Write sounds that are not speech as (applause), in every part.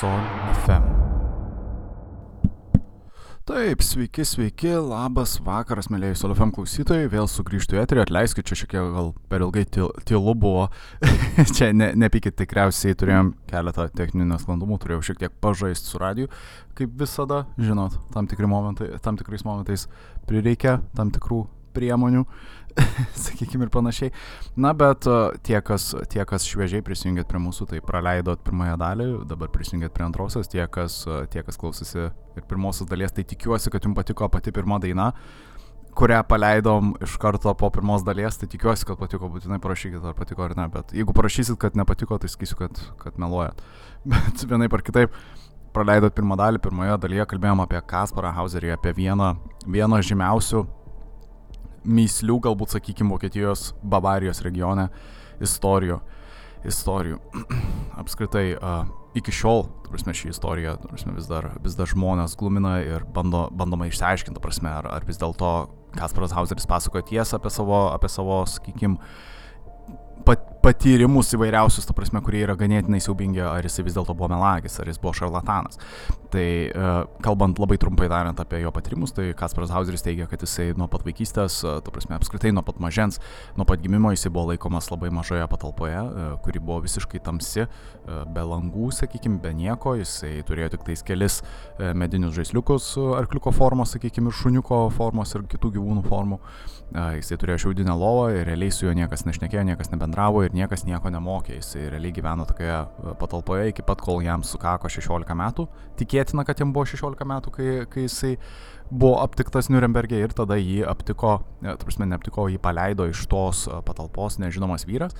Son FM. Taip, sveiki, sveiki, labas vakaras, mėlyjei Solofem klausytojai, vėl sugrįžtų į eterį, atleiskit, čia šiek tiek gal per ilgai tylu buvo, (laughs) čia ne, nepykit, tikriausiai turėjom keletą techninių nesklandumų, turėjau šiek tiek pažaisti su radiju, kaip visada, žinot, tam, momentai, tam tikrais momentais prireikia tam tikrų priemonių, (laughs) sakykime ir panašiai. Na, bet e, tie kas, tie, kas šviežiai prisijungėt prie mūsų, tai praleidot pirmąją dalį, dabar prisijungėt prie antrosios, tie, kas, e, tie, kas klausėsi ir pirmosios dalies, tai tikiuosi, kad jums patiko pati pirma daina kurią paleidom iš karto po pirmos dalies, tai tikiuosi, kad patiko, būtinai parašykit, ar patiko ar ne, bet jeigu parašysit, kad nepatiko, tai sakysiu, kad, kad meluojat. (laughs) Bet vienaip ar kitaip, praleidot pirmą dalį, pirmoje dalyje kalbėjom apie Kasparą Hauserį, apie vieną, vieną žymiausių myslių, galbūt, sakykime, Vokietijos Bavarijos regione istorijų. istorijų. (clears throat) Apskritai, uh, iki šiol, tu prasme, ši istorija, tu prasme, vis dar, vis dar žmonės glumina ir bando, bandoma išsiaiškinti, prasme, ar, ar vis dėlto Kasparas Hauseris pasakoja tiesą apie savo, apie savo sakykime, pat, patyrimus įvairiausius, ta prasme, kurie yra ganėtinai siaubingi, ar jisai vis dėlto buvo melagis, ar jis buvo šarlatanas. Tai uh, kalbant labai trumpai tariant apie jo patyrimus, tai Kasparas Hauseris teigia, kad jisai nuo pat vaikystės, uh, ta prasme, apskritai nuo pat mažens, nuo pat gimimo jisai buvo laikomas labai mažoje patalpoje, uh, kuri buvo visiškai tamsi, be langų, sakykime, be nieko, jisai turėjo tik tais kelis medinius žaisliukus, arkliuko formos, sakykime, ir šuniuko formos ir kitų gyvūnų formų. Jisai turėjo šiaudinę lovą ir realiai su juo niekas nešnekėjo, niekas nebendravo ir niekas nieko nemokė. Jis realiai gyveno tokioje e, patalpoje iki pat, kol jam sukako 16 metų. Tikėtina, kad jam buvo 16 metų, kai, kai jisai buvo aptiktas Nürnbergė ir tada jį aptiko, e, tu prasme, neaptiko, jį paleido iš tos e, patalpos nežinomas vyras,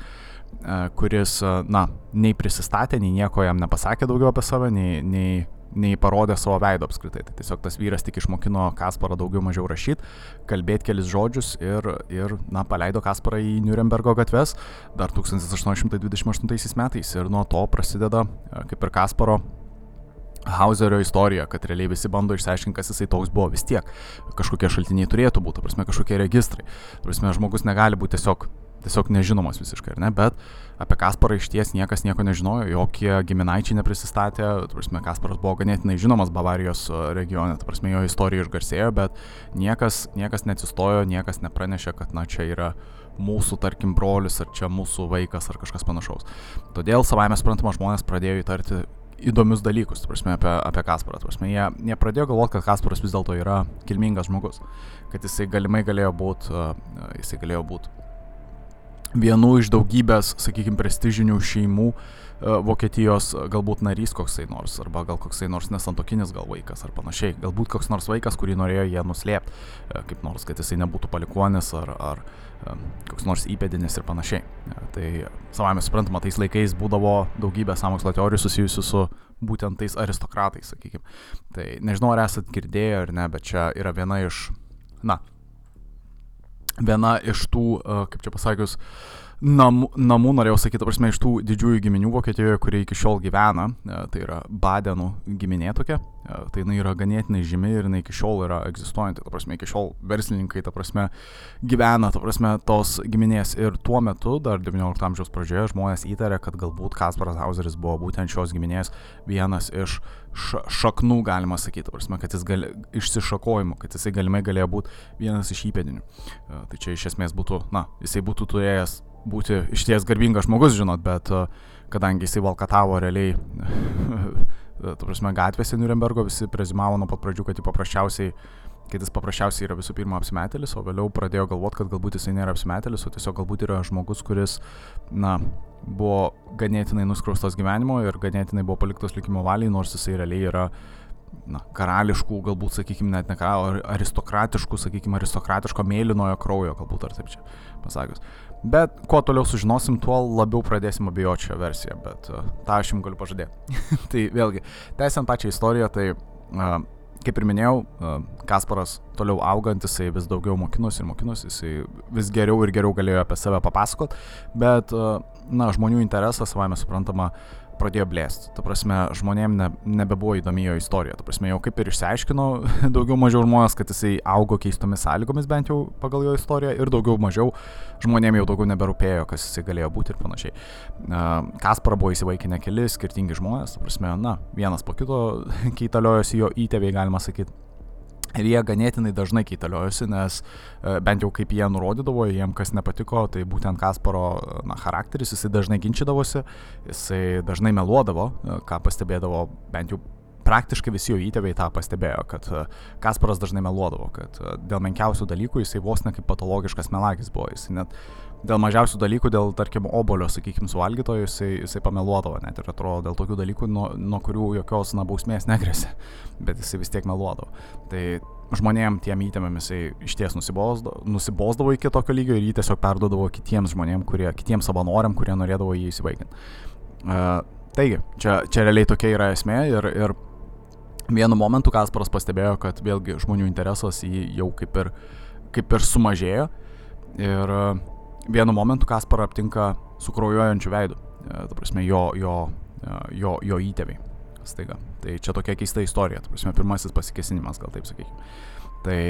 kuris, na, nei prisistatė, nei nieko jam nepasakė daugiau apie save, nei, nei nei parodė savo veido apskritai. Tai tiesiog tas vyras tik išmokino Kasparą daugiau mažiau rašyti, kalbėti kelis žodžius ir, ir na, paleido Kasparą į Nürnbergo gatves dar 1828 metais. Ir nuo to prasideda e, kaip ir Kasparo Hauserio istorija, kad realiai visi bando išsiaiškinti, kas jisai toks buvo vis tiek. Kažkokie šaltiniai turėtų būti, prasme, kažkokie registrai. Prasme, žmogus negali būti tiesiog tiesiog nežinomas visiškai, ar ne, bet apie Kasparą iš ties niekas nieko nežinojo, jokie giminaičiai neprisistatė, prasme, Kasparas buvo ganėtinai žinomas Bavarijos e, regione, prasme, jo istorija išgarsėjo, bet niekas, niekas neatsistojo, niekas nepranešė, kad, na, čia yra mūsų, tarkim, brolius, ar čia mūsų vaikas, ar kažkas panašaus. Todėl savaime suprantama, žmonės pradėjo įtarti įdomius dalykus, prasme, apie, apie Kasparą. Prasme, jie, jie pradėjo galvoti, kad Kasparas vis dėlto yra kilmingas žmogus, kad jisai galimai galėjo būti, uh, jisai galėjo būti vienu iš daugybės, sakykime, prestižinių šeimų e, Vokietijos galbūt narys koksai nors, arba gal koksai nors nesantokinis gal vaikas ar panašiai. Galbūt koks nors vaikas, kurį norėjo jie nuslėpti, e, kaip nors, kad jisai nebūtų palikuonis ar, ar e, koks nors įpėdinis ir panašiai. Tai savame suprantama, tais laikais būdavo daugybė samokslo teorijų susijusių su būtent tais aristokratais, sakykime. Tai nežinau, ar esat girdėję ar ne, bet čia yra viena iš, na, viena iš tų, kaip čia pasakius, namų, namų norėjau sakyti, prasme, iš tų didžiųjų giminių Vokietijoje, kurie iki šiol gyvena, e, tai yra Badenų giminė tokia, e, tai jinai yra ganėtinai žymi ir jinai iki šiol yra egzistuojanti, ta prasme, iki šiol verslininkai, ta prasme, gyvena, ta prasme, tos giminės ir tuo metu, dar XIX amžiaus pradžioje, žmonės įtarė, kad galbūt Kasparas Hauseris buvo būtent šios giminės vienas iš šaknų, galima sakyti, prasme, kad jis gali, išsišakojimų, kad jisai galimai galėjo būti vienas iš įpėdinių. E, tai čia iš esmės būtų, na, jisai būtų turėjęs būti išties garbingas žmogus, žinot, bet e, kadangi jisai valkatavo realiai, tu prasme, gatvėse Nürnbergo, visi prezimavo nuo pat pradžių, kad jis paprasčiausiai, kad jis paprasčiausiai yra visų pirma apsimetėlis, o vėliau pradėjo galvoti, kad galbūt jisai nėra apsimetėlis, o tiesiog galbūt yra žmogus, kuris, na, buvo ganėtinai nuskriaustas gyvenimo ir ganėtinai buvo paliktas likimo valiai, nors jisai realiai yra na, karališkų, galbūt, sakykime, net ne karališkų, aristokratiškų, sakykime, aristokratiško mėlynojo kraujo, galbūt ar taip čia pasakius. Bet kuo toliau sužinosim, tuo labiau pradėsim abejoti šią versiją, bet uh, tą aš jums galiu pažadėti. (laughs) tai vėlgi, tęsiant pačią istoriją, tai uh, kaip ir minėjau, uh, Kasparas toliau augant, jisai vis daugiau mokinosi ir mokinosi, jisai vis geriau ir geriau galėjo apie save papasakot, bet, uh, na, žmonių interesas, savame suprantama, pradėjo blėsti. Ta prasme, žmonėm ne, nebebuvo įdomi jo istorija. Ta prasme, jau kaip ir išsiaiškino (laughs) daugiau mažiau žmonės, kad jisai augo keistomis sąlygomis, bent jau pagal jo istoriją, ir daugiau mažiau žmonėm jau daugiau neberūpėjo, kas jisai galėjo būti ir panašiai. Kasparą buvo įsivaikinę keli skirtingi žmonės, ta prasme, na, vienas po kito (laughs) keitaliojosi jo įtėviai, galima sakyti. Ir jie ganėtinai dažnai keitaliojosi, nes e, bent jau kaip jie nurodydavo, jiem kas nepatiko, tai būtent Kasparo na, charakteris, jisai dažnai ginčydavosi, jisai dažnai meluodavo, e, ką pastebėdavo bent jau praktiškai visi jo įtėviai tą pastebėjo, kad e, Kasparas dažnai meluodavo, kad dėl menkiausių dalykų jisai vos ne kaip patologiškas melagis buvo, jisai net dėl mažiausių dalykų, dėl, tarkim, obolio, sakykime, suvalgytojo, jisai, jisai pameluodavo, net ir atrodo, dėl tokių dalykų, nuo, nuo kurių jokios, na, bausmės negrėsė, (laughs) bet jisai vis tiek meluodavo. Tai žmonėm tiem įtėmėm jisai iš ties nusibosdavo iki tokio lygio ir jį tiesiog perdodavo kitiems žmonėm, kurie, kitiems savanoriam, kurie norėdavo jį įsivaikinti. Uh, taigi, čia, čia realiai tokia yra esmė ir, ir vienu momentu Kasparas pastebėjo, kad vėlgi žmonių interesas jį jau kaip ir, kaip ir sumažėjo ir uh, vienu momentu Kasparą aptinka su kraujuojančiu veidu. E, ta prasme, jo, jo, e, jo, jo įtėviai. Staiga. Tai čia tokia keista istorija. Ta prasme, pirmasis pasikesinimas, gal taip sakykime. Tai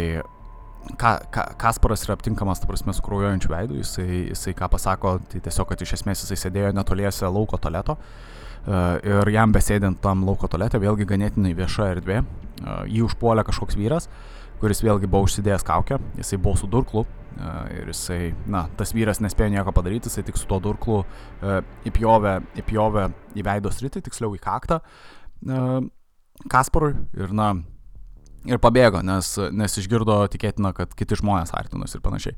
ka, ka, Kasparas yra aptinkamas, ta prasme, su kraujuojančiu veidu. Jisai, jisai ką pasako, tai tiesiog, kad iš esmės jisai sėdėjo netoliese lauko toleto. Uh, ir jam besėdint tam lauko tolete, vėlgi ganėtinai vieša erdvė, uh, jį užpuolė kažkoks vyras, kuris vėlgi buvo užsidėjęs kaukę, jisai buvo su durklu, Ir jisai, na, tas vyras nespėjo nieko padaryti, jisai tik su tuo durklu įpjovė, įpjovė į veido sritį, tiksliau į kaktą Kasparui ir, na, ir pabėgo, nes, nes išgirdo tikėtina, kad kiti žmonės artinosi ir panašiai.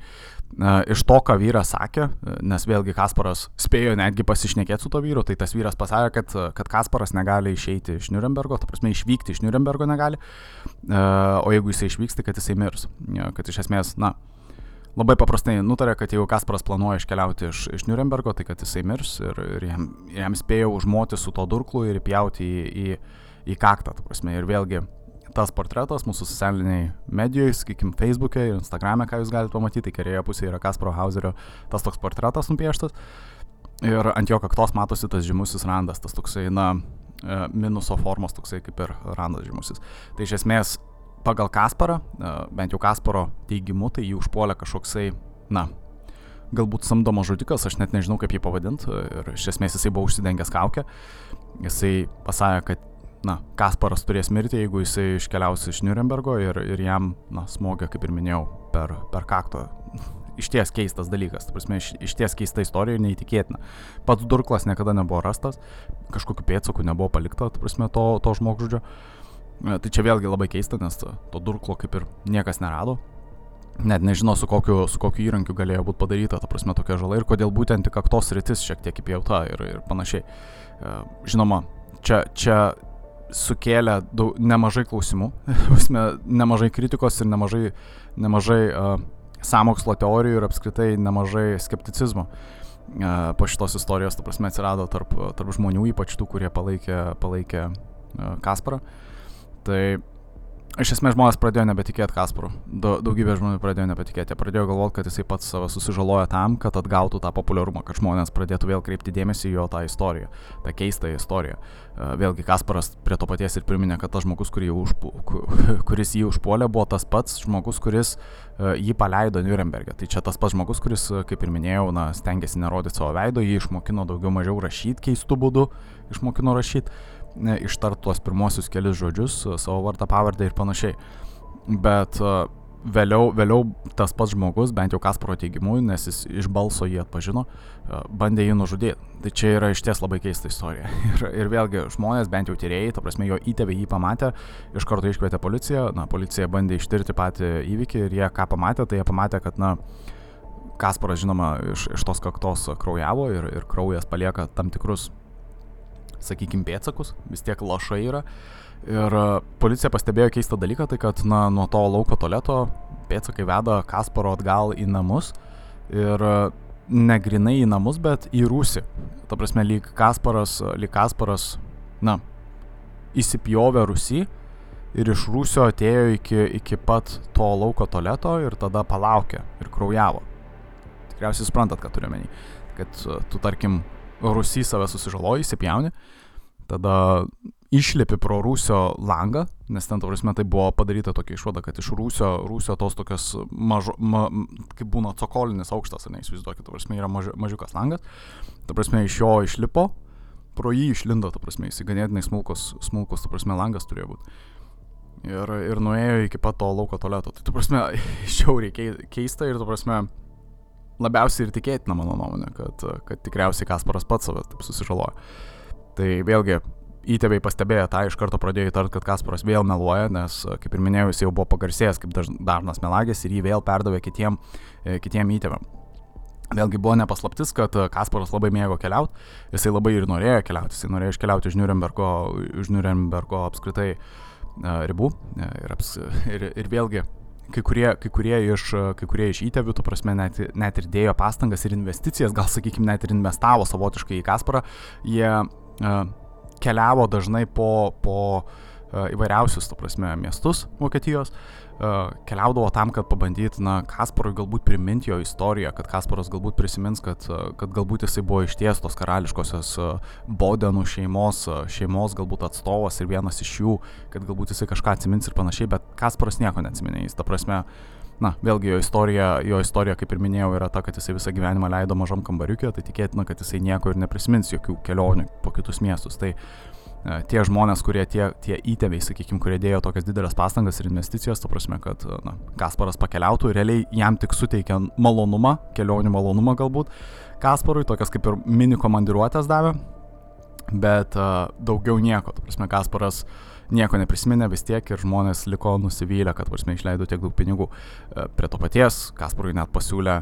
Iš to, ką vyras sakė, nes vėlgi Kasparas spėjo netgi pasišnekėti su to vyru, tai tas vyras pasakė, kad, kad Kasparas negali išeiti iš Nürnbergo, ta prasme išvykti iš Nürnbergo negali, uh, o jeigu jisai išvyks, tai kad jisai mirs. Kad iš esmės, na, labai paprastai nutarė, kad jeigu Kasparas planuoja iškeliauti iš, iš Nürnbergo, tai kad jisai mirs ir, ir jam, jam spėjo užmoti su to durklu ir pjauti į, į, į kaktą. Prasme, ir vėlgi tas portretas mūsų socialiniai medijoje, sakykime, Facebook'e ir Instagram'e, ką jūs galite pamatyti, tai kairėje pusėje yra Kasparo Hauserio tas toks portretas nupieštas. Ir ant jo kaktos matosi tas žymusis randas, tas toksai, na, e, minuso formos toksai kaip ir randas žymusis. Tai iš esmės pagal Kasparą, bent jau Kasparo teigimu, tai jį užpuolė kažkoksai, na, galbūt samdomas žudikas, aš net nežinau kaip jį pavadinti, ir iš esmės jisai buvo užsidengęs kaukę, jisai pasakė, kad, na, Kasparas turės mirti, jeigu jisai iškeliaus iš Nürnbergo ir, ir jam, na, smogė, kaip ir minėjau, per, per kakto. Iš ties keistas dalykas, ta prasme, iš, iš ties keista istorija ir neįtikėtina. Pats durklas niekada nebuvo rastas, kažkokiu pėtsaku nebuvo palikta, ta prasme, to, to žmogžudžio. E, tai čia vėlgi labai keista, nes to durklo kaip ir niekas nerado. Net nežino, su kokiu, su kokiu įrankiu galėjo būti padaryta, ta prasme, tokia žala ir kodėl būtent tik kaktos rytis šiek tiek įpjauta ir, ir panašiai. E, žinoma, čia, čia sukėlė daug, nemažai klausimų, (laughs) nemažai kritikos ir nemažai, nemažai uh, samokslo teorijų ir apskritai nemažai skepticizmo uh, po šitos istorijos, ta prasme, atsirado tarp, tarp žmonių, ypač tų, kurie palaikė, palaikė uh, Kasparą. Tai iš esmės žmonės pradėjo nebetikėti Kasparu. Daugybė žmonių pradėjo nebetikėti. Pradėjo galvoti, kad jisai pats save susižaloja tam, kad atgautų tą populiarumą, kad žmonės pradėtų vėl kreipti dėmesį į jo tą istoriją, tą keistą istoriją. E, vėlgi Kasparas prie to paties ir priminė, kad tas žmogus, jį užpu, (laughs) kuris jį užpuolė, buvo tas pats žmogus, kuris e, jį paleido Nürnbergė. Tai čia tas pats žmogus, kuris, e, kaip ir minėjau, na, stengiasi nerodyti savo veido, jį išmokino daugiau mažiau rašyti keistų būdų, išmokino rašyti ištart tuos pirmosius kelius žodžius, savo vardą, pavardę ir panašiai. Bet vėliau, vėliau tas pats žmogus, bent jau Kasparo teigimu, nes jis iš balso jį atpažino, bandė jį nužudyti. Tai čia yra iš ties labai keista istorija. (laughs) Ir, ir vėlgi žmonės, bent jau tyrėjai, ta prasme jo įtėviai jį pamatė, iš karto iškvietė policiją, na, policija bandė ištirti patį įvykį ir jie ką pamatė, tai jie pamatė, kad, na, Kasparas, žinoma, iš, iš tos kaktos kraujavo ir, ir kraujas palieka tam tikrus sakykime, pėtsakus, vis tiek lašai yra. Ir e, policija pastebėjo keistą dalyką, tai kad na, nuo to lauko toleto pėtsakai veda Kasparo atgal į namus. Ir e, negrinai į namus, bet į rūsį. Ta prasme, lyg Kasparas, lyg Kasparas, na, įsipjovė rūsį ir iš rūsio atėjo iki, iki pat to lauko toleto ir tada palaukė ir kraujavo. Tikriausiai suprantat, ką turiu menį. Kad e, tu, tarkim, Rusy save susižaloji, įsipjauni, tada išlipi pro Rūsio langą, nes ten, prasme, tai buvo padaryta tokia išvada, kad iš Rūsio, Rūsio tos tokios mažo, ma, kaip būna cokolinis aukštas, neįsivaizduokit, prasme, yra maži, mažiukas langas, ta prasme, iš jo išlipo, pro jį išlindo, ta prasme, jis ganėtinai smulkus, smulkus, ta prasme, langas turėjo būti. Ir, ir nuėjo iki pat to lauko tualeto. Tai, tu prasme, (laughs) šiauriai keista ir, tu prasme, labiausiai ir tikėtina, mano nuomonė, kad, kad tikriausiai Kasparas pats save taip susižalojo. Tai vėlgi, įtėviai pastebėję tą iš karto pradėjo įtart, kad Kasparas vėl meluoja, nes, kaip ir minėjau, jis jau buvo pagarsėjęs kaip dažnas melagis ir jį vėl perdavė kitiem, e, kitiem įtėviam. Vėlgi buvo nepaslaptis, kad Kasparas labai mėgo keliauti, jisai labai ir norėjo keliauti, jisai norėjo iškeliauti iš Nürnbergo, iš Nürnbergo apskritai uh, ribų e, ir, aps, ir, ir vėlgi kai kurie, kai kurie iš, kai kurie iš įtėvių, tu prasme, net, net ir dėjo pastangas ir investicijas, gal sakykime, net ir investavo savotiškai į Kasparą, jie uh, keliavo dažnai po, po uh, įvairiausius, tu prasme, miestus Vokietijos, uh, keliaudavo tam, kad pabandytų, na, Kasparui galbūt priminti jo istoriją, kad Kasparas galbūt prisimins, kad, uh, kad galbūt jisai buvo išties tos karališkosios uh, Bodenų šeimos, uh, šeimos galbūt atstovas ir vienas iš jų, kad galbūt jisai kažką atsimins ir panašiai, bet Kasparas nieko neatsiminė, jis, ta prasme, uh, na, vėlgi jo istorija, jo istorija, kaip ir minėjau, yra ta, kad jisai visą gyvenimą leido mažam kambariukė, tai tikėtina, kad jisai nieko ir neprisimins jokių kelionių po kitus miestus. Tai e, tie žmonės, kurie tie, tie įtėviai, sakykime, kurie dėjo tokias didelės pastangas ir investicijas, to prasme, kad e, na, Kasparas pakeliautų, realiai jam tik suteikia malonumą, kelionių malonumą galbūt, Kasparui, tokias kaip ir mini komandiruotės davė, bet uh, daugiau nieko, to prasme, Kasparas uh, nieko neprisiminė vis tiek ir žmonės liko nusivylę, kad prasme išleido tiek daug pinigų. E, prie to paties Kasparui net pasiūlė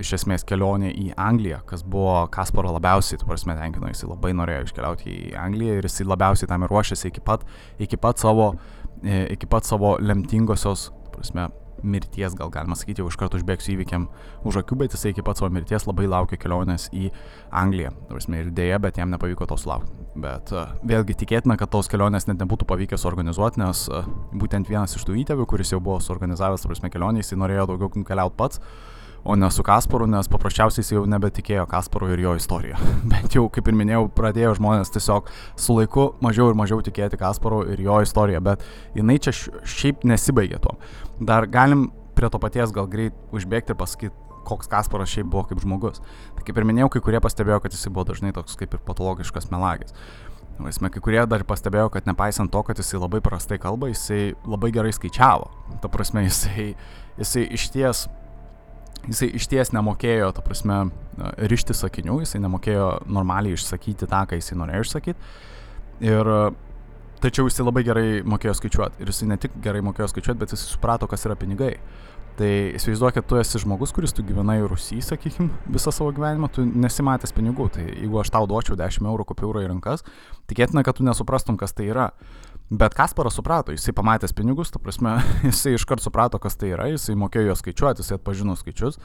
iš esmės kelionė į Angliją, kas buvo Kasparo labiausiai, tu prasme, tenkino, jisai labai norėjo iškeliauti į Angliją ir jisai labiausiai tam ir ruošėsi iki pat, iki pat, savo, e, iki pat savo lemtingosios, prasme, mirties, gal galima sakyti, jau iš karto užbėgsiu įvykiam už akių, bet jisai iki pat savo mirties labai laukia kelionės į Angliją. Prasme, ir dėja, bet jam nepavyko to sulaukti. Bet uh, vėlgi tikėtina, kad tos kelionės net nebūtų pavykę suorganizuoti, nes uh, būtent vienas iš tų įtėvių, kuris jau buvo suorganizavęs, prasme, kelionę, jisai norėjo daugiau keliauti pats o ne su Kasparu, nes paprasčiausiai jis jau nebetikėjo Kasparu ir jo istorija. (laughs) Bent jau, kaip ir minėjau, pradėjo žmonės tiesiog su laiku mažiau ir mažiau tikėti Kasparu ir jo istorija, bet jinai čia šiaip nesibaigė to. Dar galim prie to paties gal greit užbėgti ir pasakyti, koks Kasparas šiaip buvo kaip žmogus. Tai kaip ir minėjau, kai kurie pastebėjo, kad jisai buvo dažnai toks kaip ir patologiškas melagis. Vaisme, kai kurie dar pastebėjo, kad nepaisant to, kad jisai labai prastai kalba, jisai labai gerai skaičiavo. Ta prasme, jisai, jisai iš ties jisai išties nemokėjo, ta prasme, rišti sakinių, jisai nemokėjo normaliai išsakyti tą, ką jisai norėjo išsakyti. Ir tačiau jisai labai gerai mokėjo skaičiuoti. Ir jisai ne tik gerai mokėjo skaičiuoti, bet jisai suprato, kas yra pinigai. Tai įsivaizduok, kad tu esi žmogus, kuris tu gyvenai Rusijai, sakykim, visą savo gyvenimą, tu nesimatęs pinigų. Tai jeigu aš tau duočiau 10 eurų kupiūrą į rankas, tikėtina, kad tu nesuprastum, kas tai yra. Bet Kasparas suprato, jisai pamatęs pinigus, ta prasme, (laughs) jisai iškart suprato, kas tai yra, jisai mokėjo juos skaičiuoti, jisai atpažino skaičius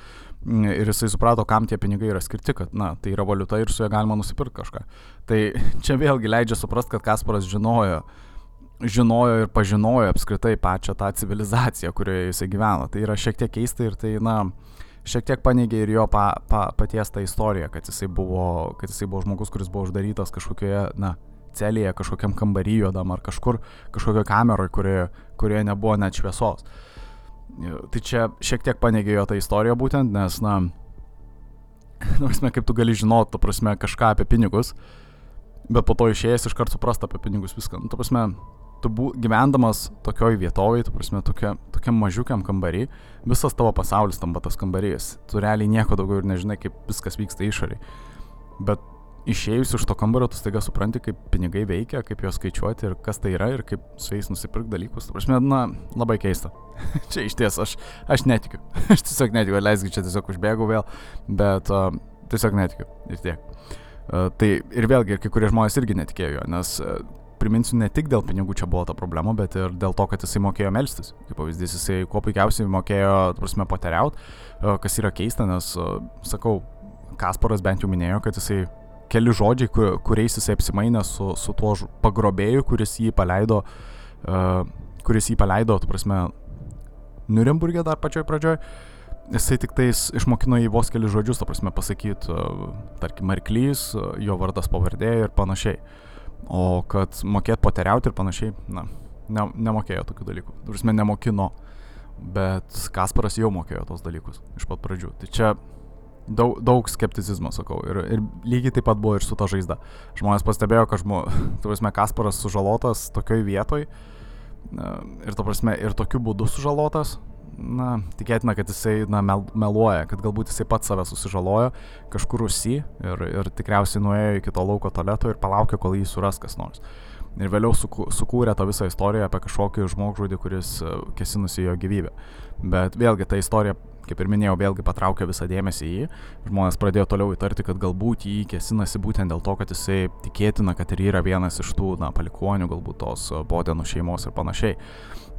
ir jisai suprato, kam tie pinigai yra skirti, kad, na, tai yra valiuta ir su ja galima nusipirkti kažką. Tai (laughs) čia vėlgi leidžia suprasti, kad Kasparas žinojo, žinojo ir pažinojo apskritai pačią tą civilizaciją, kurioje jisai gyveno. Tai yra šiek tiek keista ir tai, na, šiek tiek paneigė ir jo pa, pa, paties tą istoriją, kad jisai, buvo, kad jisai buvo žmogus, kuris buvo uždarytas kažkokioje, na, celėje, kažkokiam kambarį juodam ar kažkur, kažkokio kameroje, kurioje, kurioje nebuvo net šviesos. Tai čia šiek tiek paneigė jo tą istoriją būtent, nes, na, (laughs) prasme, kaip tu gali žinoti, tu prasme, kažką apie pinigus, bet po to išėjęs iš karto suprast apie pinigus viską. Nu, tu prasme, tu bu, gyvendamas tokioj vietovėj, tu prasme, tokia, tokiam mažiukiam kambarį, visas tavo pasaulis tampa tas kambarys. Tu realiai nieko daugiau ir nežinai, kaip viskas vyksta išoriai. Bet išėjus iš to kambario, tu staiga supranti, kaip pinigai veikia, kaip juos skaičiuoti ir kas tai yra ir kaip su jais nusipirkti dalykus. Prasme, na, labai keista. (laughs) čia iš ties aš, aš netikiu. (laughs) aš tiesiog netikiu, leiskit čia tiesiog užbėgau vėl, bet uh, tiesiog netikiu ir tiek. Uh, tai ir vėlgi, kai kurie žmonės irgi netikėjo jo, nes uh, priminsiu, ne tik dėl pinigų čia buvo ta problema, bet ir dėl to, kad jisai mokėjo melstis. Kaip pavyzdys, jisai kuo puikiausiai mokėjo, prasme, poteriaut, uh, kas yra keista, nes, sakau, Kasparas bent jau minėjo, kad jisai keli žodžiai, kur, kuriais jisai apsimainė su, su tuo pagrobėju, kuris jį paleido, uh, kuris jį paleido, tu prasme, Nürnbergė dar pačioj pradžioj. jisai tik tais išmokino jį vos kelius žodžius, ta prasme, pasakyti, tarkim, arklys, jo vardas pavardė ir panašiai. O kad mokėt poteriauti ir panašiai, na, ne, nemokėjo tokių dalykų. Prasme, nemokino, bet Kasparas jau mokėjo tos dalykus iš pat pradžių. Tai čia daug, daug skepticizmo, sakau. Ir, ir lygiai taip pat buvo ir su ta žaizda. Žmonės pastebėjo, kad žmo, (laughs) prasme, Kasparas sužalotas tokioj vietoj ir, ta prasme, ir tokiu būdu sužalotas, na, tikėtina, kad jisai, na, mel, meluoja, kad galbūt jisai pats save susižalojo kažkur užsi ir, ir tikriausiai nuėjo iki to lauko toleto ir palaukė, kol jį suras kas nors. Ir vėliau sukūrė tą visą istoriją apie kažkokį žmogžudį, kuris e, kesinusi jo gyvybę. Bet vėlgi ta istorija kaip ir minėjau, vėlgi patraukė visą dėmesį į jį. Žmonės pradėjo toliau įtarti, kad galbūt jį kėsinasi būtent dėl to, kad jisai tikėtina, kad ir yra vienas iš tų, na, palikonių, galbūt tos Bodenų šeimos ir panašiai.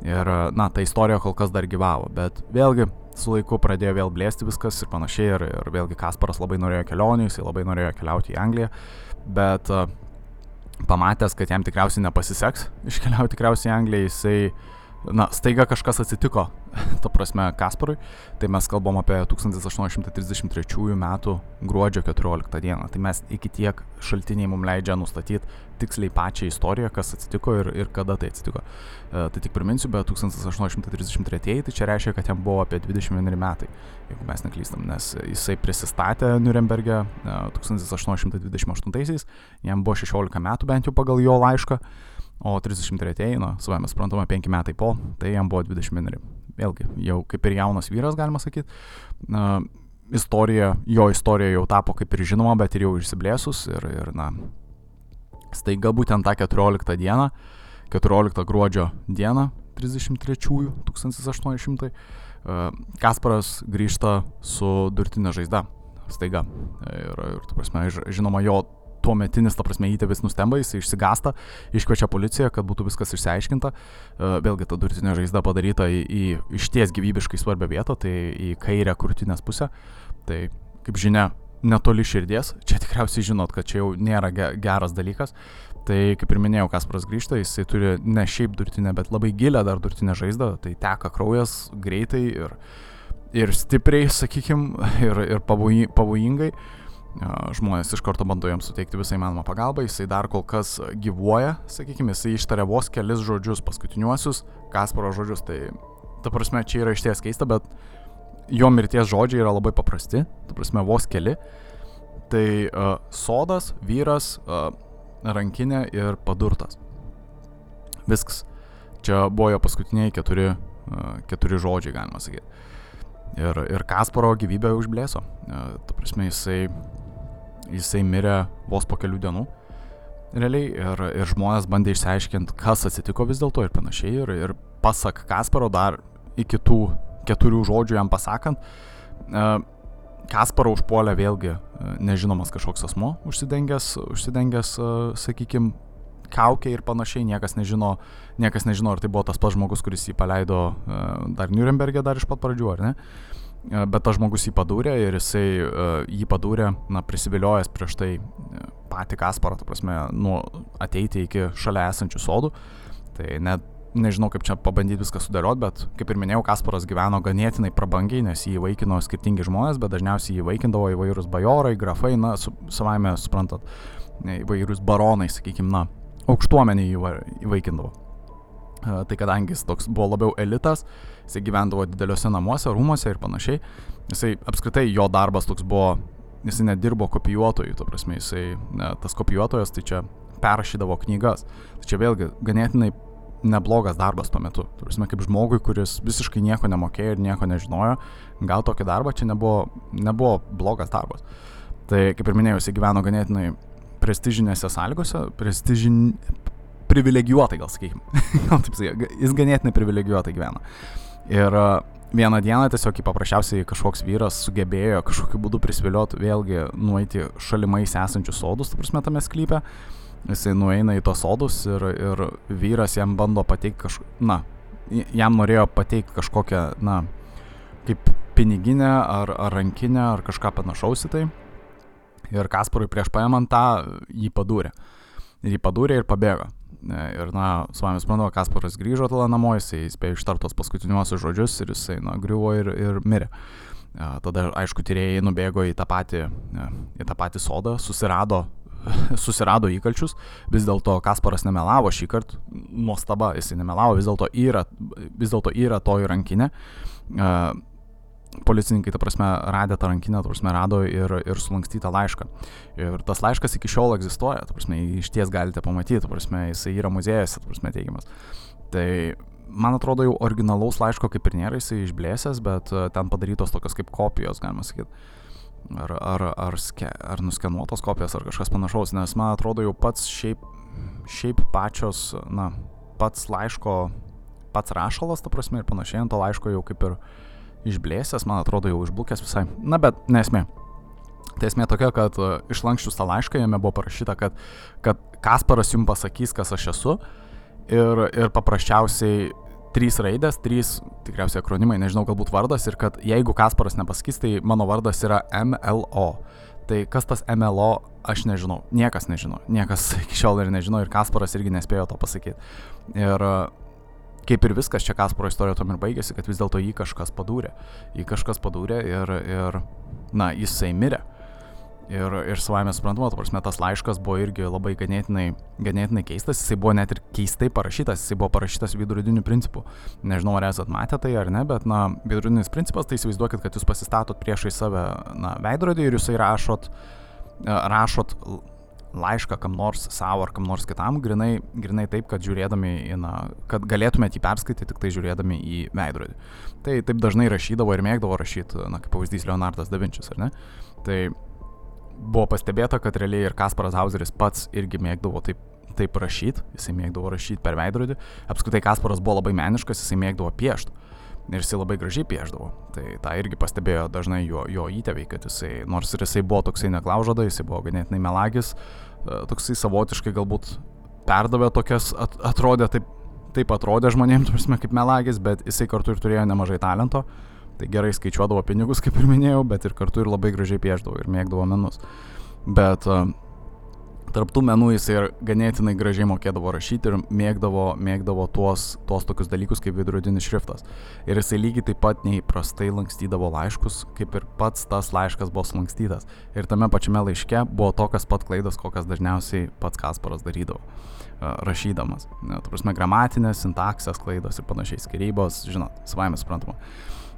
Ir, na, ta istorija kol kas dar gyvavo, bet vėlgi su laiku pradėjo vėl blėsti viskas ir panašiai. Ir, ir vėlgi Kasparas labai norėjo kelionių, jisai labai norėjo keliauti į Angliją, bet pamatęs, kad jam tikriausiai nepasiseks iškeliauti tikriausiai į Angliją, jisai na, staiga kažkas atsitiko, (laughs) to prasme, Kasparui, tai mes kalbam apie 1833 metų gruodžio 14 dieną. Tai mes iki tiek šaltiniai mums leidžia nustatyti tiksliai pačią istoriją, kas atsitiko ir, ir kada tai atsitiko. E, tai tik priminsiu, bet 1833, tai čia reiškia, kad jam buvo apie 21 metai, jeigu mes neklystam, nes jisai prisistatė Nürnberge e, 1828, jam buvo 16 metų bent jau pagal jo laišką. O 33-ieji, na, savame suprantama, 5 metai po, tai jam buvo 21. Vėlgi, jau kaip ir jaunas vyras, galima sakyti. Na, istorija, jo istorija jau tapo kaip ir žinoma, bet ir jau išsiblėsus. Ir, ir na, staiga būtent tą 14 dieną, 14 gruodžio dieną, 33-ųjų 1800, Kasparas grįžta su durtinė žaizda. Staiga. Ir, ir tu prasme, žinoma, jo tuometinis, ta prasme, įtėvis nustemba, jis išsigasta, iškviečia policiją, kad būtų viskas išsiaiškinta. E, vėlgi ta durtinė žaizda padaryta į, į išties gyvybiškai svarbią vietą, tai į kairę krūtinės pusę. Tai, kaip žinia, netoli širdies, čia tikriausiai žinot, kad čia jau nėra geras dalykas. Tai kaip ir minėjau, Kasparas grįžta, jisai turi ne šiaip durtinę, bet labai gilę dar durtinę žaizdą, tai teka kraujas greitai ir, ir stipriai, sakykime, ir, ir pavojingai žmonės iš karto bando jam suteikti visą įmanomą pagalbą, jisai dar kol kas gyvuoja, sakykime, jisai ištarė vos kelis žodžius, paskutiniuosius Kasparo žodžius, tai ta prasme čia yra išties keista, bet jo mirties žodžiai yra labai paprasti, ta prasme vos keli. Tai uh, sodas, vyras, uh, rankinė ir padurtas. Viskas. Čia buvo jo paskutiniai keturi, uh, keturi žodžiai, galima sakyti. Ir, ir Kasparo gyvybė užblėso. Uh, ta prasme, jisai jisai mirė vos po kelių dienų. Realiai ir, ir žmonės bandė išsiaiškinti, kas atsitiko vis dėlto ir panašiai. Ir, ir pasak Kasparo dar iki tų keturių žodžių jam pasakant, e, Kasparo užpuolė vėlgi e, nežinomas kažkoks asmo, užsidengęs, užsidengęs e, sakykime, kaukė ir panašiai, niekas nežino, niekas nežino, ar tai buvo tas pats žmogus, kuris jį paleido dar Nürnbergė dar iš pat pradžių, ar ne. E, bet tas žmogus jį padūrė ir jisai uh, jį padūrė, na, prisiviliojęs prieš tai e, patį Kasparą, ta prasme, nu, ateiti iki šalia esančių sodų. Tai net nežinau, kaip čia pabandyti viską sudėlioti, bet kaip ir minėjau, Kasparas gyveno ganėtinai prabangiai, nes jį įvaikino skirtingi žmonės, bet dažniausiai jį įvaikindavo įvairūs bajorai, grafai, na, su, savaime suprantat, įvairūs baronai, sakykime, na, aukštuomenį įvaikindavo. Tai kadangi jis toks buvo labiau elitas, jisai gyvendavo dideliuose namuose, rūmose ir panašiai, jisai apskritai jo darbas toks buvo, jisai nedirbo kopijuotojų, to prasme, jisai ne, tas kopijuotojas tai čia perrašydavo knygas. Tai čia vėlgi ganėtinai neblogas darbas tuo metu. Turime kaip žmogui, kuris visiškai nieko nemokėjo ir nieko nežinojo, gal tokį darbą čia nebuvo, nebuvo blogas darbas. Tai kaip ir minėjau, jis gyveno ganėtinai prestižinėse sąlygose, prestižin, privilegijuotai, gal sakykime. (laughs) gal taip sakykime, jis ganėtinai privilegijuotai gyvena. Ir vieną dieną tiesiog paprasčiausiai kažkoks vyras sugebėjo kažkokiu būdu prisvilioti vėlgi nueiti šalimais esančius sodus, ta prasme, tame sklype. Jisai nueina į tos sodus ir, ir vyras jam bando pateikti kažką, na, jam norėjo pateikti kažkokią, na, kaip piniginę ar, ar rankinę ar kažką panašaus į tai. Ir Kasparui prieš paėmant tą jį padūrė. Ir jį padūrė ir pabėgo. Ir, na, su vami suprantu, Kasparas grįžo tada namo, jisai spėjo ištartos paskutiniuosius žodžius ir jisai, na, griuvo ir, ir mirė. Tada, aišku, tyrėjai nubėgo į tą patį, į tą patį sodą, susirado (laughs) susirado įkalčius, vis dėlto Kasparas nemelavo šį kartą, nuostaba, jis nemelavo, vis dėlto yra, vis dėlto yra toji rankinė. Uh, policininkai, ta prasme, radė tą rankinę, ta prasme, rado ir, ir sulankstytą laišką. Ir tas laiškas iki šiol egzistuoja, ta prasme, iš ties galite pamatyti, ta prasme, jisai yra muziejose, ta prasme, teigiamas. Tai man atrodo, jau originalaus laiško kaip ir nėra, jisai išblėsęs, bet ten padarytos tokios kaip kopijos, galima sakyti ar, ar, ar, ske, ar nuskenuotos kopijos ar kažkas panašaus, nes man atrodo jau pats šiaip, šiaip pačios, na, pats laiško, pats rašalas, ta prasme, ir panašiai ant to laiško jau kaip ir išblėsęs, man atrodo jau išblūkęs visai. Na, bet nesmė. Tai esmė tokia, kad uh, išlankščius tą laišką jame buvo parašyta, kad, kad Kasparas jums pasakys, kas aš esu ir, ir paprasčiausiai trys raidės, trys tikriausiai akronimai, nežinau, galbūt vardas ir kad jeigu Kasparas nepasakys, tai mano vardas yra MLO. Tai kas tas MLO, aš nežinau, niekas nežino, niekas iki šiol ir nežino ir Kasparas irgi nespėjo to pasakyti. Ir kaip ir viskas čia Kasparo istorija tom ir baigėsi, kad vis dėlto jį kažkas padūrė. Jį kažkas padūrė ir, ir na, jisai mirė. Ir, ir savame suprantama, tu prasme, tas laiškas buvo irgi labai ganėtinai, ganėtinai keistas, jisai buvo net ir keistai parašytas, jisai buvo parašytas viduriniu principu. Nežinau, ar esat matę tai ar ne, bet, na, vidurinis principas, tai įsivaizduokit, kad jūs pasistatot priešai save, na, veidrodį ir jūs rašot, rašot laišką kam nors savo ar kam nors kitam, grinai, grinai taip, kad žiūrėdami na, kad galėtumėte jį perskaityti tik tai žiūrėdami į veidrodį. Tai taip dažnai rašydavo ir mėgdavo rašyti, na, kaip pavyzdys Leonardas da Vinčius, ar ne? Tai buvo pastebėta, kad realiai ir Kasparas Hauseris pats irgi mėgdavo taip, taip rašyti, jisai mėgdavo rašyti per veidrodį. Apskritai Kasparas buvo labai meniškas, jisai mėgdavo piešti. Ir jisai labai gražiai pieždavo. Tai tą irgi pastebėjo dažnai jo, jo įtėviai, kad jisai, nors ir jisai buvo toksai neklaužada, jisai buvo ganėtinai melagis, e, toksai savotiškai galbūt perdavė tokias, at, atrodė taip, taip atrodė žmonėms, prasme, kaip melagis, bet jisai kartu ir turėjo nemažai talento. Tai gerai skaičiuodavo pinigus, kaip ir minėjau, bet ir kartu ir labai gražiai pieždavo ir mėgdavo menus. Bet uh, tarptų menų jis ir ganėtinai gražiai mokėdavo rašyti ir mėgdavo, mėgdavo tuos, tuos tokius dalykus kaip vidurodinis šriftas. Ir jisai lygiai taip pat neįprastai lankstydavo laiškus, kaip ir pats tas laiškas buvo slankstytas. Ir tame pačiame laiške buvo tokias pat klaidas, kokias dažniausiai pats Kasparas darydavo rašydamas. Na, prasme, gramatinės, sintaksės klaidos ir panašiai, skirybos, žinot, savaime suprantama.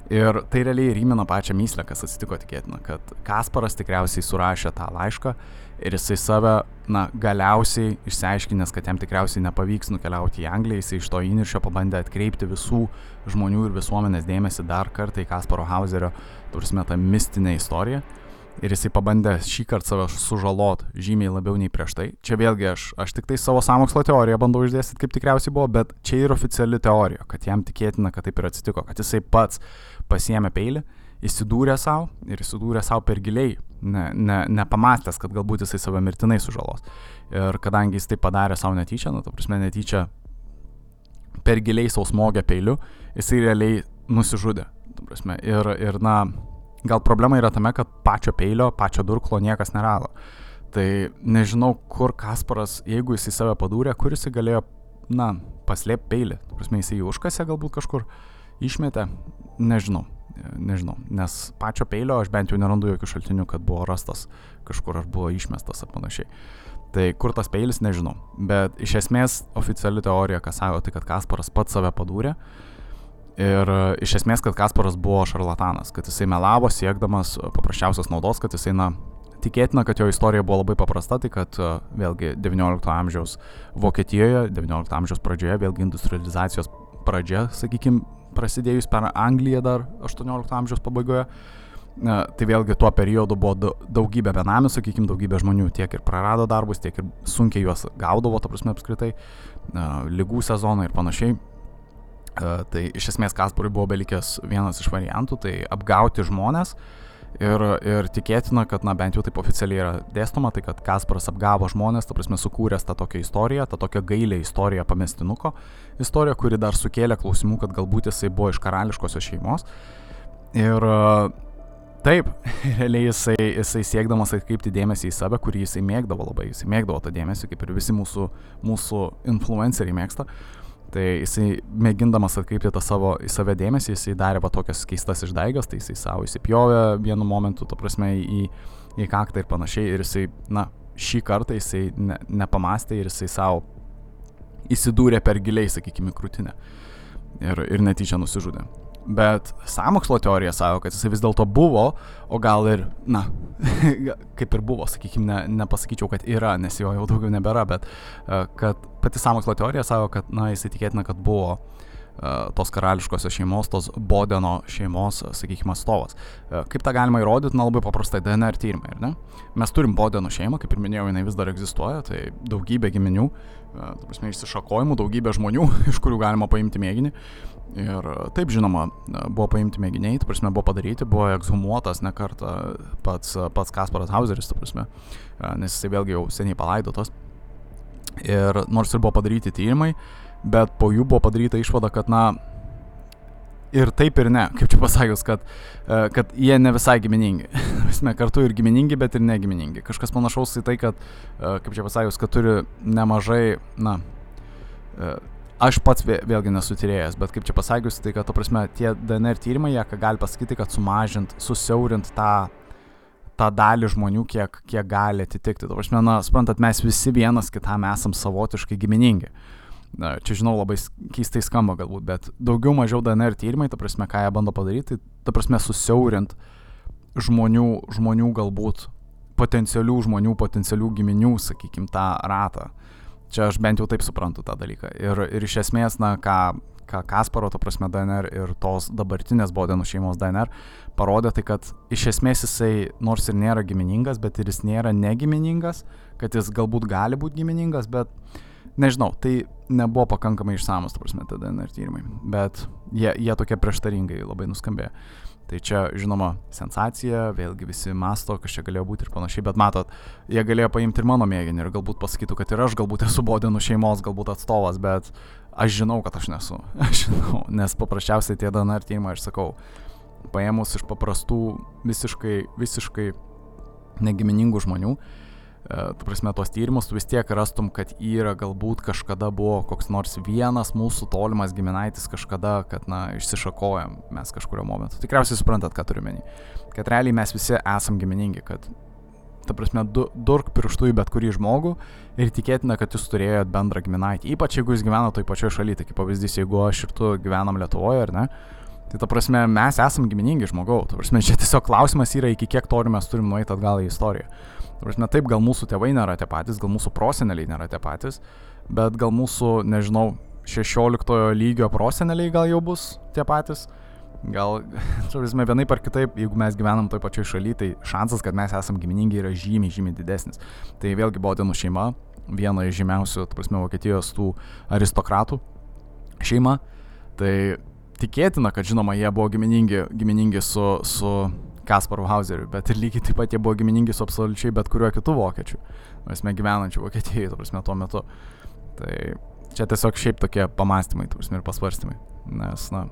Ir tai realiai rymina pačią myslę, kas atsitiko tikėtina, kad Kasparas tikriausiai surašė tą laišką ir jisai save, na, galiausiai išsiaiškinęs, kad jam tikriausiai nepavyks nukeliauti į Angliją, jisai iš to įniršio pabandė atkreipti visų žmonių ir visuomenės dėmesį dar kartą į Kasparo Hauserio, tursime tą mistinę istoriją ir jisai pabandė šį kartą save sužalot žymiai labiau nei prieš tai. Čia vėlgi aš, aš tik tai savo samokslo teoriją bandau išdėstyti, kaip tikriausiai buvo, bet čia yra oficiali teorija, kad jam tikėtina, kad taip ir atsitiko, kad jisai pats pasiemė peilį, įsidūrė savo ir įsidūrė savo per giliai, ne, ne, nepamastęs, kad galbūt jisai save mirtinai sužalos. Ir kadangi jis tai padarė savo netyčia, nu, ta prasme, netyčia per giliai sausmogę peiliu, jisai realiai nusižudė. Prasme, ir, ir, na, Gal problema yra tame, kad pačio peilio, pačio durklo niekas nerado. Tai nežinau, kur Kasparas, jeigu jis į save padūrė, kur jis galėjo, na, paslėpti peilį. Prasme, jis jį užkasė galbūt kažkur, išmetė, nežinau, nežinau. Nes pačio peilio aš bent jau nerandu jokių šaltinių, kad buvo rastas kažkur ar buvo išmestas ar panašiai. Tai kur tas peilis, nežinau. Bet iš esmės oficiali teorija, kas sako, tai kad Kasparas pats save padūrė. Uh, Ir e, iš esmės, kad Kasparas buvo šarlatanas, kad jisai melavo siekdamas paprasčiausios naudos, kad jisai, na, tikėtina, kad jo istorija buvo labai paprasta, tai kad e, vėlgi XIX amžiaus Vokietijoje, XIX amžiaus pradžioje, vėlgi industrializacijos pradžia, sakykime, prasidėjus per Angliją dar XVIII amžiaus pabaigoje, na, tai vėlgi tuo periodu buvo daugybė benamių, sakykime, daugybė žmonių tiek ir prarado darbus, tiek ir sunkiai juos gaudavo, ta prasme, apskritai, lygų sezoną ir panašiai. E, tai iš esmės Kasparui buvo belikęs vienas iš variantų, tai apgauti žmonės ir, ir tikėtina, kad, na bent jau taip oficialiai yra dėstoma, tai kad Kasparas apgavo žmonės, ta prasme sukūręs tą tokią istoriją, tą tokią gailę istoriją pamestinuko, istoriją, kuri dar sukėlė klausimų, kad galbūt jisai buvo iš karališkosios šeimos. Ir taip, (laughs) realiai jisai, jisai siekdamas atkreipti dėmesį į save, kurį jisai mėgdavo labai, jisai mėgdavo tą dėmesį, kaip ir visi mūsų, mūsų influenceriai mėgsta. Tai jisai mėgindamas atkreipti tą savo į save dėmesį, jisai darė va tokias keistas išdaigas, tai jisai savo įsipjovė vienu momentu, to prasme, į, į kaktą ir panašiai. Ir jisai, na, šį kartą jisai ne, nepamastė ir jisai savo įsidūrė per giliai, sakykime, krūtinę. Ir, ir netyčia nusižudė. Bet samokslo teorija savo, kad jisai vis dėlto buvo, o gal ir, na, (laughs) kaip ir buvo, sakykime, ne, nepasakyčiau, kad yra, nes jo jau daugiau nebėra, bet e, kad pati samokslo teorija savo, kad, na, jisai tikėtina, kad buvo uh, tos karališkosios šeimos, tos Bodeno šeimos, sakykime, atstovas. Uh, kaip tą galima įrodyti, na labai paprastai, DNR tyrimai, ar ne? Mes turim Bodeno šeimą, kaip ir minėjau, jinai vis dar egzistuoja, tai daugybė giminių, prasme, išsišakojimų, daugybė žmonių, (laughs) iš kurių galima paimti mėginį. Ir taip, žinoma, buvo paimti mėginiai, tu prasme, buvo padaryti, buvo ekshumuotas ne kartą pats, pats Kasparas Hauseris, tu prasme, nes jisai vėlgi jau seniai palaidotas. Ir nors ir buvo padaryti tyrimai, bet po jų buvo padaryta išvada, kad, na, ir taip ir ne, kaip čia pasakius, kad, kad jie ne visai giminingi. (laughs) Mes kartu ir giminingi, bet ir negiminingi. Kažkas panašaus į tai, kad, kaip čia pasakius, kad turi nemažai, na, aš pats vėlgi nesu tyrėjas, bet kaip čia pasakius, tai kad, to prasme, tie DNR tyrimai, jie gali pasakyti, kad sumažint, susiaurint tą, tą dalį žmonių, kiek, kiek gali atitikti. To prasme, na, suprantat, mes visi vienas kitam esam savotiškai giminingi. Na, čia žinau, labai keistai skamba galbūt, bet daugiau mažiau DNR tyrimai, ta prasme, ką jie bando padaryti, tai ta prasme, susiaurint žmonių, žmonių galbūt potencialių žmonių, potencialių giminių, sakykim, tą ratą. Čia aš bent jau taip suprantu tą dalyką. Ir, ir iš esmės, na, ką, ką Kasparo, to prasme, DNR ir tos dabartinės Bodenų šeimos DNR parodė, tai kad iš esmės jisai nors ir nėra giminingas, bet ir jis nėra negiminingas, kad jis galbūt gali būti giminingas, bet nežinau, tai nebuvo pakankamai išsamus, to prasme, tada DNR tyrimai. Bet jie, jie tokie prieštaringai labai nuskambėjo. Tai čia, žinoma, sensacija, vėlgi visi masto, kas čia galėjo būti ir panašiai, bet matot, jie galėjo paimti ir mano mėginį ir galbūt pasakytų, kad ir aš galbūt esu Bodenų šeimos, galbūt atstovas, bet aš žinau, kad aš nesu. (laughs) Aš žinau, nes paprasčiausiai tie DNR tyrimai, aš sakau, paėmus iš paprastų, visiškai, visiškai negiminingų žmonių, tu prasme, tos tyrimus, tu vis tiek rastum, kad yra galbūt kažkada buvo koks nors vienas mūsų tolimas giminaitis kažkada, kad, na, išsišakojam mes kažkurio momentu. Tikriausiai suprantat, ką turiu menį. Kad realiai mes visi esam giminingi, kad, ta prasme, du, durk pirštų į bet kurį žmogų ir tikėtina, kad jūs turėjot bendrą giminaitį. Ypač jeigu jūs gyvenate toj pačioj šalyje, tai kaip pavyzdys, jeigu aš ir tu gyvenam Lietuvoje, ar ne? Tai ta prasme, mes esam giminingi žmogau. Ta prasme, čia tiesiog klausimas yra, iki kiek toli mes turim nueiti atgal į istoriją. Prasme, taip, gal mūsų tėvai nėra tie patys, gal mūsų proseneliai nėra tie patys, bet gal mūsų, nežinau, 16 lygio proseneliai gal jau bus tie patys. Gal, žinoma, vienai par kitaip, jeigu mes gyvenam toj pačioj šalyje, tai šansas, kad mes esam giminingi yra žymiai, žymiai didesnis. Tai vėlgi Bodenų šeima, viena iš žymiausių, prasme, Vokietijos tų aristokratų šeima. Tai tikėtina, kad žinoma, jie buvo giminingi, giminingi su, su Kasparu Hauseriu, bet ir lygiai taip pat jie buvo giminingi su absoliučiai bet kuriuo kitu vokiečiu. Mes gyvenančiu Vokietijoje, tu prasme, tuo metu. Tai čia tiesiog šiaip tokie pamastymai, tu prasme, ir pasvarstymai. Nes, na,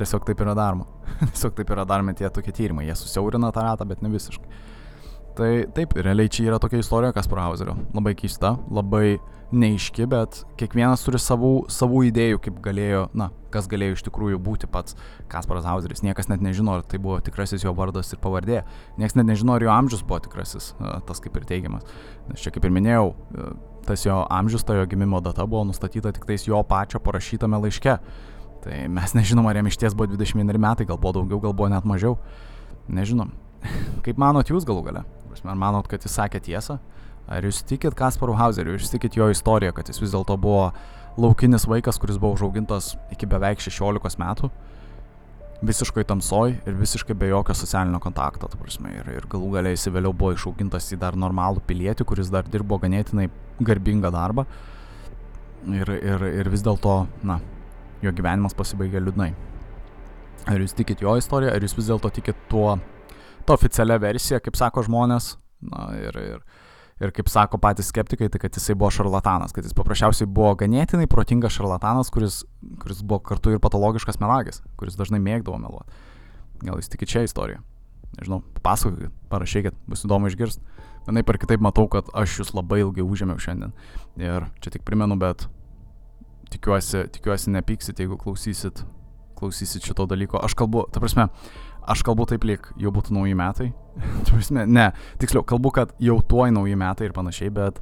tiesiog taip yra daroma. (laughs) tiesiog taip yra daromi tie tokie tyrimai. Jie susiaurina tą ratą, bet ne visiškai. Tai taip, realiai čia yra tokia istorija Kasparo Hauserio. Labai keista, labai neiški, bet kiekvienas turi savų, savų idėjų, kaip galėjo, na, kas galėjo iš tikrųjų būti pats Kasparas Hauseris. Niekas net nežino, ar tai buvo tikrasis jo vardas ir pavardė. Niekas net nežino, ar jo amžius buvo tikrasis, tas kaip ir teigiamas. Nes čia kaip ir minėjau, tas jo amžius, ta jo gimimo data buvo nustatyta tik tais jo pačio parašytame laiške. Tai mes nežinom, ar jam iš ties buvo 21 metai, gal buvo daugiau, gal buvo net mažiau. Nežinom. (laughs) Kaip manot jūs galų gale? Ar manot, kad jis sakė tiesą? Ar jūs tikit Kasparu Hauseriu, jūs tikit jo istoriją, kad jis vis dėlto buvo laukinis vaikas, kuris buvo užaugintas iki beveik 16 metų, visiškai tamsoj ir visiškai be jokio socialinio kontakto, ta prasme, ir, ir galų galiai jis vėliau buvo išaugintas į dar normalų pilietį, kuris dar dirbo ganėtinai garbingą darbą. Ir, ir, ir vis dėlto, na, jo gyvenimas pasibaigė liūdnai. Ar jūs tikit jo istoriją, ar jūs vis dėlto tikit tuo ta oficialia versija, kaip sako žmonės, na, ir, ir, ir kaip sako patys skeptikai, tai kad jisai buvo šarlatanas, kad jis paprasčiausiai buvo ganėtinai protingas šarlatanas, kuris, kuris buvo kartu ir patologiškas melagis, kuris dažnai mėgdavo meluoti. Gal jūs tikite šią istoriją? Nežinau, papasakokit, parašykit, bus įdomu išgirsti. Vienaip ar kitaip matau, kad aš jūs labai ilgai užėmiau šiandien. Ir čia tik primenu, bet tikiuosi, tikiuosi nepyksit, jeigu klausysit, klausysit šito dalyko. Aš kalbu, ta prasme, aš kalbu taip lyg jau būtų nauji metai. (laughs) ne, tiksliau, kalbu, kad jau tuoj nauji metai ir panašiai, bet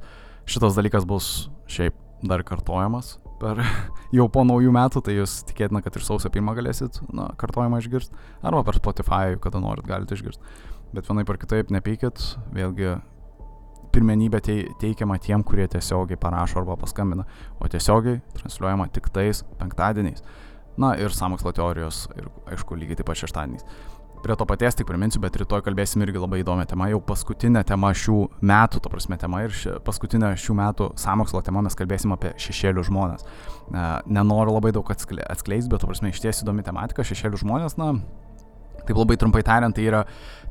šitas dalykas bus šiaip dar kartojamas per (laughs) jau po naujų metų, tai jūs tikėtina, kad ir sausio pirmą galėsit na, kartojimą išgirsti, arba per Spotify, kada norit, galite išgirsti. Bet vienaip ar kitaip nepykit, vėlgi pirmenybė teikiama tiem, kurie tiesiogiai parašo arba paskambina, o tiesiogiai transliuojama tik tais penktadieniais. Na ir samokslo teorijos ir aišku lygiai taip pat šeštadieniais. Prie to paties tik priminsiu, bet rytoj kalbėsim irgi labai įdomią temą. Jau paskutinė tema šių metų, to prasme tema ir ši, paskutinė šių metų samokslo tema mes kalbėsim apie šešėlių žmonės. Nenoriu labai daug atskleisti, bet to prasme iš ties įdomi tematika. Šešėlių žmonės, na, taip labai trumpai tariant, tai yra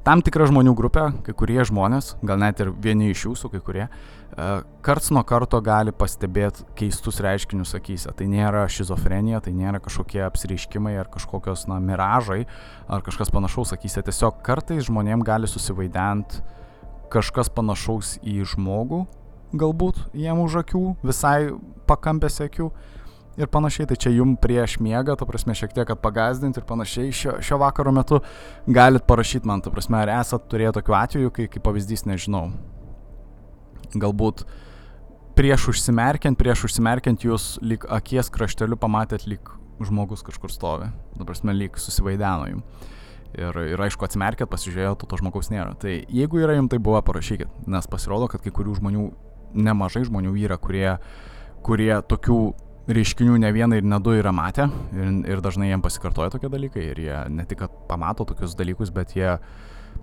tam tikra žmonių grupė, kai kurie žmonės, gal net ir vieni iš jūsų, kai kurie, e, karts nuo karto gali pastebėti keistus reiškinius akise. Tai nėra šizofrenija, tai nėra kažkokie apsireiškimai ar kažkokios, na, miražai ar kažkas panašaus akise. Tiesiog kartais žmonėm gali susivaident kažkas panašaus į žmogų, galbūt jiem už akių, visai pakampėse akių ir panašiai, tai čia jum prieš miegą, ta prasme, šiek tiek pagazdinti ir panašiai šio, šio vakaro metu galit parašyti man, ta prasme, ar esat turėję tokių atvejų, kai kaip pavyzdys nežinau. Galbūt prieš užsimerkiant, prieš užsimerkiant jūs lyg akies krašteliu pamatėt lyg žmogus kažkur stovi, ta prasme, lyg susivaideno jums. Ir, ir aišku, atsimerkėt, pasižiūrėjot, to, to žmogaus nėra. Tai jeigu yra jums tai buvo, parašykit, nes pasirodo, kad kai kurių žmonių, nemažai žmonių yra, kurie, kurie tokių reiškinių ne vieną ir ne du yra matę ir, ir dažnai jiem pasikartoja tokie dalykai ir jie ne tik, pamato tokius dalykus, bet jie,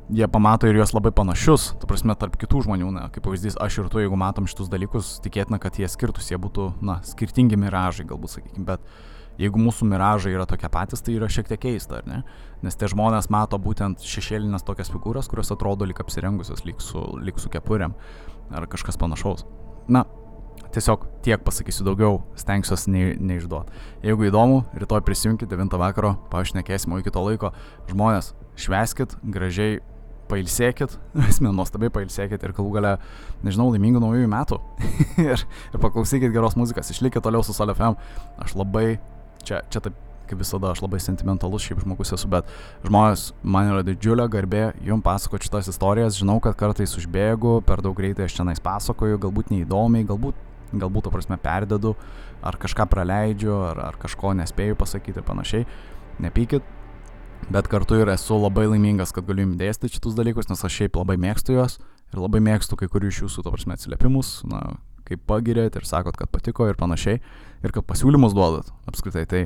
jie pamato ir juos labai panašius, ta prasme, tarp kitų žmonių, na, kaip pavyzdys, aš ir tu, jeigu matom šitus dalykus, tikėtina, kad jie skirtus, jie būtų, na, skirtingi miražai, galbūt, sakykime, bet jeigu mūsų miražai yra tokie patys, tai yra šiek tiek keista, ar ne? Nes tie žmonės mato būtent šešėlinės tokias figūras, kurios atrodo lyg apsirengusios, lyg su, lyg su kepurėm ar kažkas panašaus. Na, Tiesiog tiek pasakysiu daugiau, stengsiuosi ne, neišduoti. Jeigu įdomu, rytoj prisijunkit 9 vakaro, pašnekėsim, iki to laiko žmonės, šveskit, gražiai pailsėkit, (laughs) esmė nuostabiai pailsėkit ir galų gale, nežinau, laimingų naujųjų metų. (laughs) ir, ir paklausykit geros muzikas, išlikit toliau su SolFM. Aš labai, čia, čia taip kaip visada, aš labai sentimentalus šiaip žmogus esu, bet žmonės, man yra didžiulė garbė jums pasakoti šitas istorijas. Žinau, kad kartais užbėgu, per daug greitai aš čia pasakoju, galbūt neįdomiai, galbūt galbūt, to prasme, perdedu, ar kažką praleidžiu, ar, ar kažko nespėju pasakyti panašiai. Nepykit, bet kartu ir esu labai laimingas, kad galiu jums dėstyti šitus dalykus, nes aš šiaip labai mėgstu juos ir labai mėgstu kai kurių iš jūsų, to prasme, atsiliepimus, na, kaip pagirėt ir sakot, kad patiko ir panašiai, ir kad pasiūlymus duodat apskritai. Tai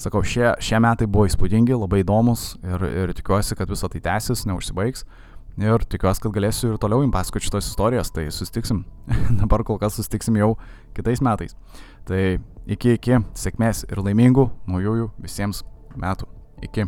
sakau, šie, šie metai buvo įspūdingi, labai įdomus ir, ir tikiuosi, kad visą tai tęsis, neužsibaigs. Ir tikiuosi, kad galėsiu ir toliau jums pasakoti šitos istorijos, tai sustiksim. (laughs) Dabar kol kas sustiksim jau kitais metais. Tai iki, iki, sėkmės ir laimingų naujųjų visiems metų. Iki.